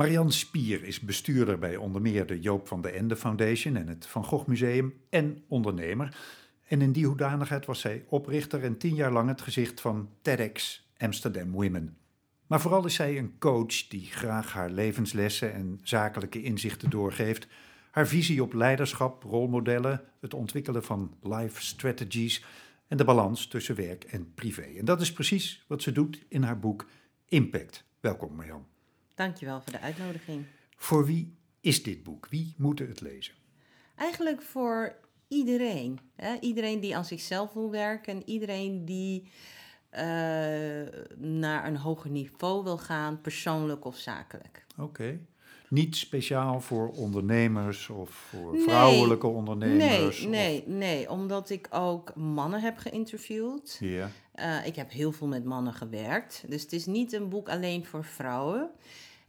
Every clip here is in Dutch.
Marianne Spier is bestuurder bij onder meer de Joop van de Ende Foundation en het Van Gogh Museum en ondernemer. En in die hoedanigheid was zij oprichter en tien jaar lang het gezicht van TEDx Amsterdam Women. Maar vooral is zij een coach die graag haar levenslessen en zakelijke inzichten doorgeeft, haar visie op leiderschap, rolmodellen, het ontwikkelen van life strategies en de balans tussen werk en privé. En dat is precies wat ze doet in haar boek Impact. Welkom Marjan. Dankjewel voor de uitnodiging. Voor wie is dit boek? Wie moet het lezen? Eigenlijk voor iedereen. Hè? Iedereen die aan zichzelf wil werken en iedereen die uh, naar een hoger niveau wil gaan, persoonlijk of zakelijk. Oké. Niet speciaal voor ondernemers of voor vrouwelijke ondernemers? Nee, nee, nee, omdat ik ook mannen heb geïnterviewd. Ja. Uh, ik heb heel veel met mannen gewerkt. Dus het is niet een boek alleen voor vrouwen.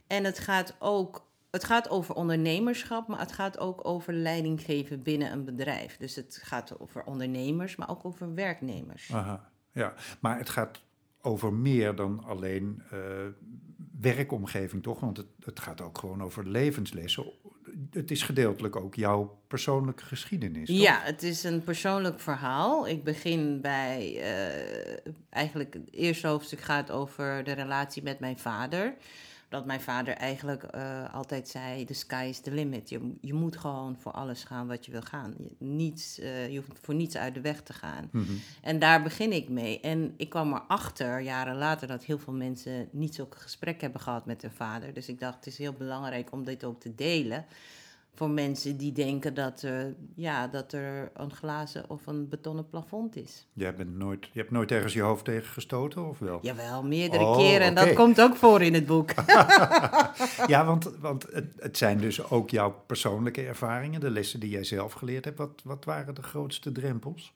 En het gaat ook het gaat over ondernemerschap, maar het gaat ook over leiding geven binnen een bedrijf. Dus het gaat over ondernemers, maar ook over werknemers. Aha, ja, maar het gaat over meer dan alleen uh, werkomgeving, toch? Want het, het gaat ook gewoon over levenslessen. Het is gedeeltelijk ook jouw persoonlijke geschiedenis. Ja, het is een persoonlijk verhaal. Ik begin bij. Uh, eigenlijk het eerste hoofdstuk gaat over de relatie met mijn vader dat mijn vader eigenlijk uh, altijd zei: The sky is the limit. Je, je moet gewoon voor alles gaan wat je wil gaan. Je, niets, uh, je hoeft voor niets uit de weg te gaan. Mm -hmm. En daar begin ik mee. En ik kwam erachter, jaren later, dat heel veel mensen niet zulke gesprek hebben gehad met hun vader. Dus ik dacht: het is heel belangrijk om dit ook te delen voor mensen die denken dat, er, ja, dat er een glazen of een betonnen plafond is. Jij bent nooit, je hebt nooit ergens je hoofd tegen gestoten, of wel? Jawel, meerdere oh, keren. En okay. dat komt ook voor in het boek. ja, want, want het, het, zijn dus ook jouw persoonlijke ervaringen, de lessen die jij zelf geleerd hebt. Wat, wat waren de grootste drempels?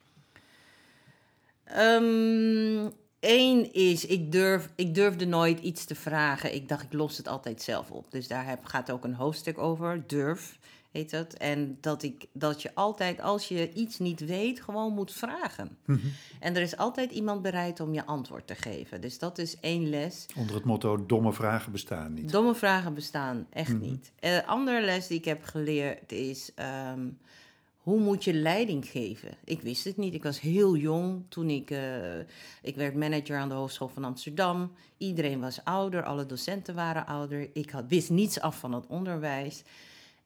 Um, Eén is, ik, durf, ik durfde nooit iets te vragen. Ik dacht, ik los het altijd zelf op. Dus daar heb, gaat ook een hoofdstuk over, durf heet het. En dat, ik, dat je altijd, als je iets niet weet, gewoon moet vragen. Mm -hmm. En er is altijd iemand bereid om je antwoord te geven. Dus dat is één les. Onder het motto, domme vragen bestaan niet. Domme vragen bestaan echt Mhm. niet. Een andere les die ik heb geleerd is... ehm, hoe moet je leiding geven? Ik wist het niet. Ik was heel jong toen ik... eh, ik werd manager aan de Hogeschool van Amsterdam. Iedereen was ouder, alle docenten waren ouder. Ik had, wist niets af van het onderwijs.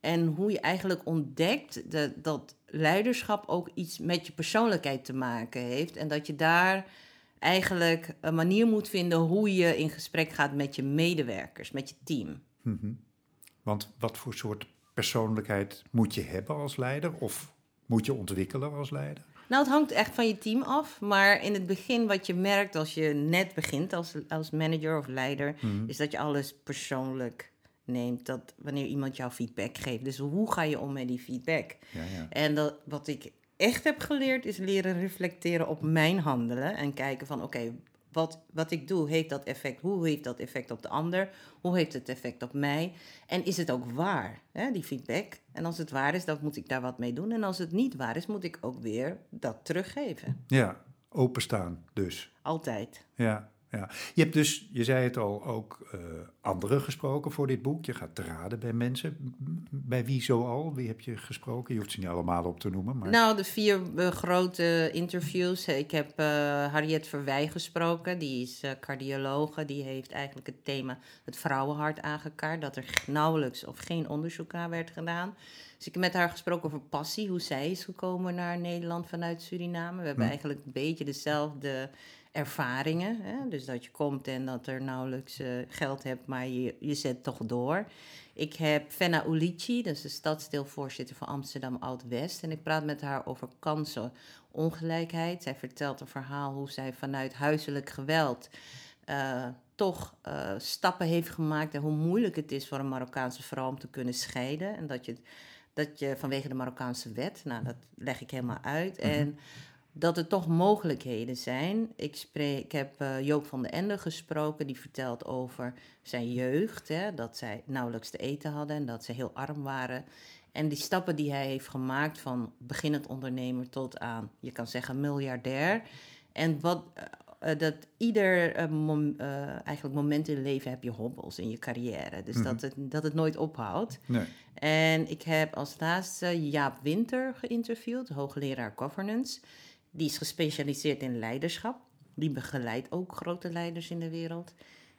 En hoe je eigenlijk ontdekt dat, dat leiderschap ook iets met je persoonlijkheid te maken heeft. En dat je daar eigenlijk een manier moet vinden hoe je in gesprek gaat met je medewerkers, met je team. Mhm. Want wat voor soort persoonlijkheid moet je hebben als leider? Of moet je ontwikkelen als leider? Nou, het hangt echt van je team af. Maar in het begin, wat je merkt als je net begint als, als manager of leider, Mhm. is dat je alles persoonlijk neemt. Dat wanneer iemand jou feedback geeft. Dus hoe ga je om met die feedback? Ja, ja. En dat, wat ik echt heb geleerd is leren reflecteren op mijn handelen. En kijken van oké, wat, wat ik doe, heeft dat effect? Hoe heeft dat effect op de ander? Hoe heeft het effect op mij? En is het ook waar, hè, die feedback? En als het waar is, dan moet ik daar wat mee doen. En als het niet waar is, moet ik ook weer dat teruggeven. ja, openstaan dus. Altijd. Ja, ja. Je hebt dus, je zei het al, ook eh, anderen gesproken voor dit boek. Je gaat te raden bij mensen. Bij wie zoal? Wie heb je gesproken? Je hoeft ze niet allemaal op te noemen. Maar... Nou, de vier eh, grote interviews. Ik heb eh Harriet Verwij gesproken. Die is eh, cardiologe. Die heeft eigenlijk het thema het vrouwenhart aangekaart. Dat er nauwelijks of geen onderzoek naar werd gedaan. Dus ik heb met haar gesproken over passie. Hoe zij is gekomen naar Nederland vanuit Suriname. We hebben Hm. eigenlijk een beetje dezelfde ervaringen. Hè? Dus dat je komt en dat er nauwelijks eh, geld hebt, maar je, je zet toch door. Ik heb Fenna Ulici, dat is de stadsdeelvoorzitter van Amsterdam Oud-West. En ik praat met haar over kansenongelijkheid. Zij vertelt een verhaal hoe zij vanuit huiselijk geweld eh, toch eh, stappen heeft gemaakt. En hoe moeilijk het is voor een Marokkaanse vrouw om te kunnen scheiden. En dat je, dat je vanwege de Marokkaanse wet, nou dat leg ik helemaal uit. Mhm. En dat er toch mogelijkheden zijn. Ik, spreek, ik heb eh, Joop van den Ende gesproken, die vertelt over zijn jeugd. Hè, dat zij nauwelijks te eten hadden en dat ze heel arm waren. En die stappen die hij heeft gemaakt van beginnend ondernemer tot aan, je kan zeggen, miljardair. En wat, eh, eh, dat ieder mom- eigenlijk moment in je leven heb je hobbels in je carrière. Dus dat, het, dat het nooit ophoudt. Nee. En ik heb als laatste Jaap Winter geïnterviewd, hoogleraar governance. Die is gespecialiseerd in leiderschap. Die begeleidt ook grote leiders in de wereld.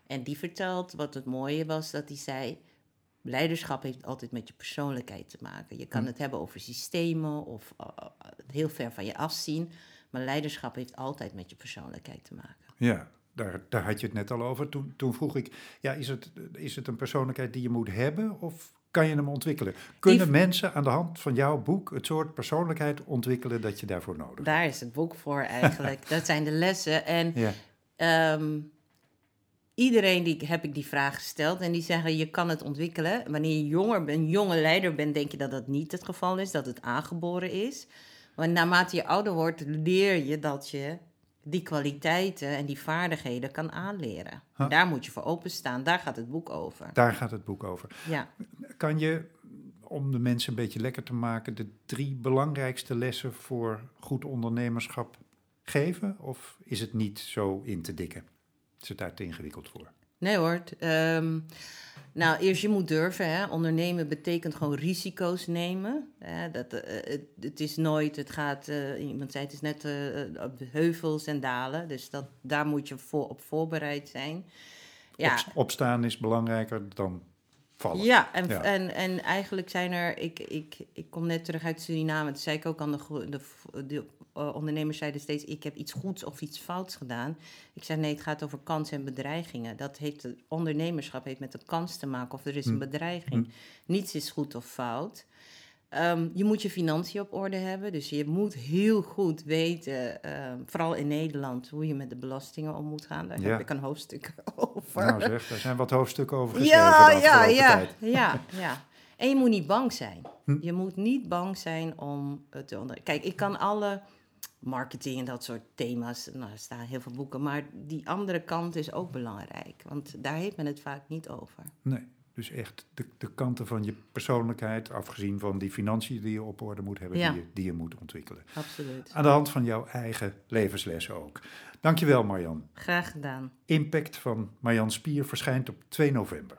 En die vertelt wat het mooie was, dat hij zei... Leiderschap heeft altijd met je persoonlijkheid te maken. Je kan het hebben over systemen of uh, heel ver van je afzien. Maar leiderschap heeft altijd met je persoonlijkheid te maken. Ja, daar, daar had je het net al over. Toen, toen vroeg ik, ja, is, het, is het een persoonlijkheid die je moet hebben of kan je hem ontwikkelen? Kunnen Die- mensen aan de hand van jouw boek het soort persoonlijkheid ontwikkelen dat je daarvoor nodig hebt? Daar is het boek voor eigenlijk. dat zijn de lessen. En Ja, Ehm, iedereen die heb ik die vraag gesteld en die zeggen je kan het ontwikkelen. Wanneer je jonger bent, jonge leider bent, denk je dat dat niet het geval is, dat het aangeboren is. Maar naarmate je ouder wordt, leer je dat je die kwaliteiten en die vaardigheden kan aanleren. Huh. Daar moet je voor openstaan. Daar gaat het boek over. daar gaat het boek over. Ja. Kan je, om de mensen een beetje lekker te maken, de drie belangrijkste lessen voor goed ondernemerschap geven? Of is het niet zo in te dikken? Is het daar te ingewikkeld voor? Nee hoor. ehm, nou, eerst je moet durven. Hè. Ondernemen betekent gewoon risico's nemen. Hè. Dat, eh, het, het is nooit, het gaat, eh, iemand zei het is net eh, op heuvels en dalen. Dus dat, daar moet je voor, op voorbereid zijn. Ja, Op- opstaan is belangrijker dan vallen. ja, en, Ja. En, en eigenlijk zijn er, ik, ik, ik kom net terug uit Suriname, dat zei ik ook aan de, de, de eh, ondernemers zeiden steeds, ik heb iets goeds of iets fouts gedaan. Ik zei nee, het gaat over kansen en bedreigingen. Dat heeft, ondernemerschap heeft met de kans te maken of er is een bedreiging. Niets is goed of fout. Ehm, je moet je financiën op orde hebben, dus je moet heel goed weten, ehm, vooral in Nederland, hoe je met de belastingen om moet gaan. Daar Ja. heb ik een hoofdstuk over. Nou zeg, daar zijn wat hoofdstukken over geschreven Ja, de ja, ja, tijd. ja, ja. En je moet niet bang zijn. Hm. Je moet niet bang zijn om het te onder... Kijk, ik kan alle marketing en dat soort thema's, nou, er staan heel veel boeken, maar die andere kant is ook belangrijk, want daar heeft men het vaak niet over. Nee, dus echt de, de kanten van je persoonlijkheid, afgezien van die financiën die je op orde moet hebben, Ja. die, je, die je moet ontwikkelen. Absoluut. Aan de hand van jouw eigen levenslessen ook. Dankjewel Marjan. Graag gedaan. Impact van Marjan Spier verschijnt op 2 november.